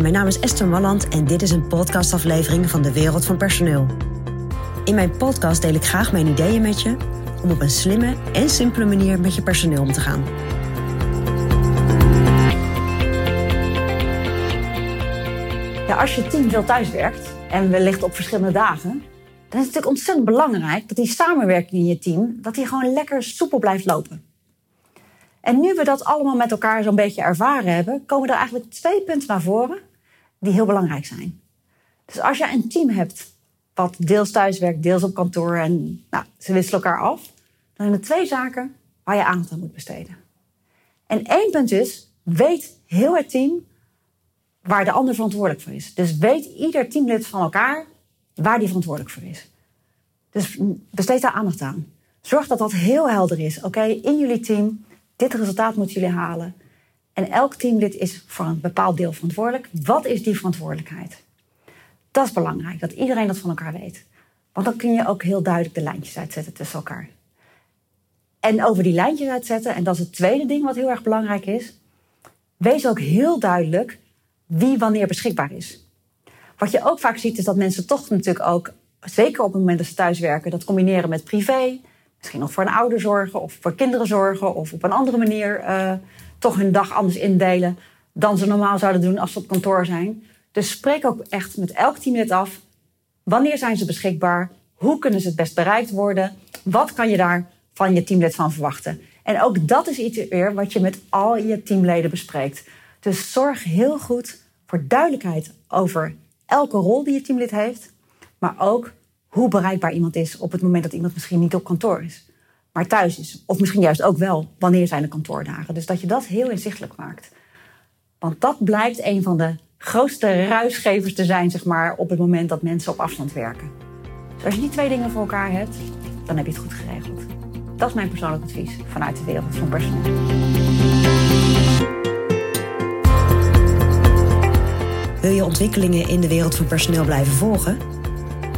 Mijn naam is Esther Malland en dit is een podcastaflevering van de Wereld van Personeel. In mijn podcast deel ik graag mijn ideeën met je om op een slimme en simpele manier met je personeel om te gaan. Ja, als je team veel thuiswerkt en wellicht op verschillende dagen, dan is het natuurlijk ontzettend belangrijk dat die samenwerking in je team dat die gewoon lekker soepel blijft lopen. En nu we dat allemaal met elkaar zo'n beetje ervaren hebben, komen er eigenlijk twee punten naar voren die heel belangrijk zijn. Dus als je een team hebt wat deels thuiswerkt, deels op kantoor en nou, ze wisselen elkaar af, dan zijn er twee zaken waar je aandacht aan moet besteden. En één punt is, weet heel het team waar de ander verantwoordelijk voor is. Dus weet ieder teamlid van elkaar waar die verantwoordelijk voor is. Dus besteed daar aandacht aan. Zorg dat dat heel helder is. Oké, in jullie team, dit resultaat moeten jullie halen. En elk teamlid is voor een bepaald deel verantwoordelijk. Wat is die verantwoordelijkheid? Dat is belangrijk, dat iedereen dat van elkaar weet. Want dan kun je ook heel duidelijk de lijntjes uitzetten tussen elkaar. En over die lijntjes uitzetten, en dat is het tweede ding wat heel erg belangrijk is. Wees ook heel duidelijk wie wanneer beschikbaar is. Wat je ook vaak ziet is dat mensen toch natuurlijk ook, zeker op het moment dat ze thuiswerken, dat combineren met privé. Misschien nog voor een ouder zorgen of voor kinderen zorgen of op een andere manier uh, toch hun dag anders indelen dan ze normaal zouden doen als ze op kantoor zijn. Dus spreek ook echt met elk teamlid af. Wanneer zijn ze beschikbaar? Hoe kunnen ze het best bereikt worden? Wat kan je daar van je teamlid van verwachten? En ook dat is iets weer wat je met al je teamleden bespreekt. Dus zorg heel goed voor duidelijkheid over elke rol die je teamlid heeft, maar ook hoe bereikbaar iemand is op het moment dat iemand misschien niet op kantoor is, maar thuis is. Of misschien juist ook wel wanneer zijn de kantoordagen. Dus dat je dat heel inzichtelijk maakt. Want dat blijkt een van de grootste ruisgevers te zijn, zeg maar, op het moment dat mensen op afstand werken. Dus als je die twee dingen voor elkaar hebt, dan heb je het goed geregeld. Dat is mijn persoonlijk advies vanuit de wereld van personeel. Wil je ontwikkelingen in de wereld van personeel blijven volgen?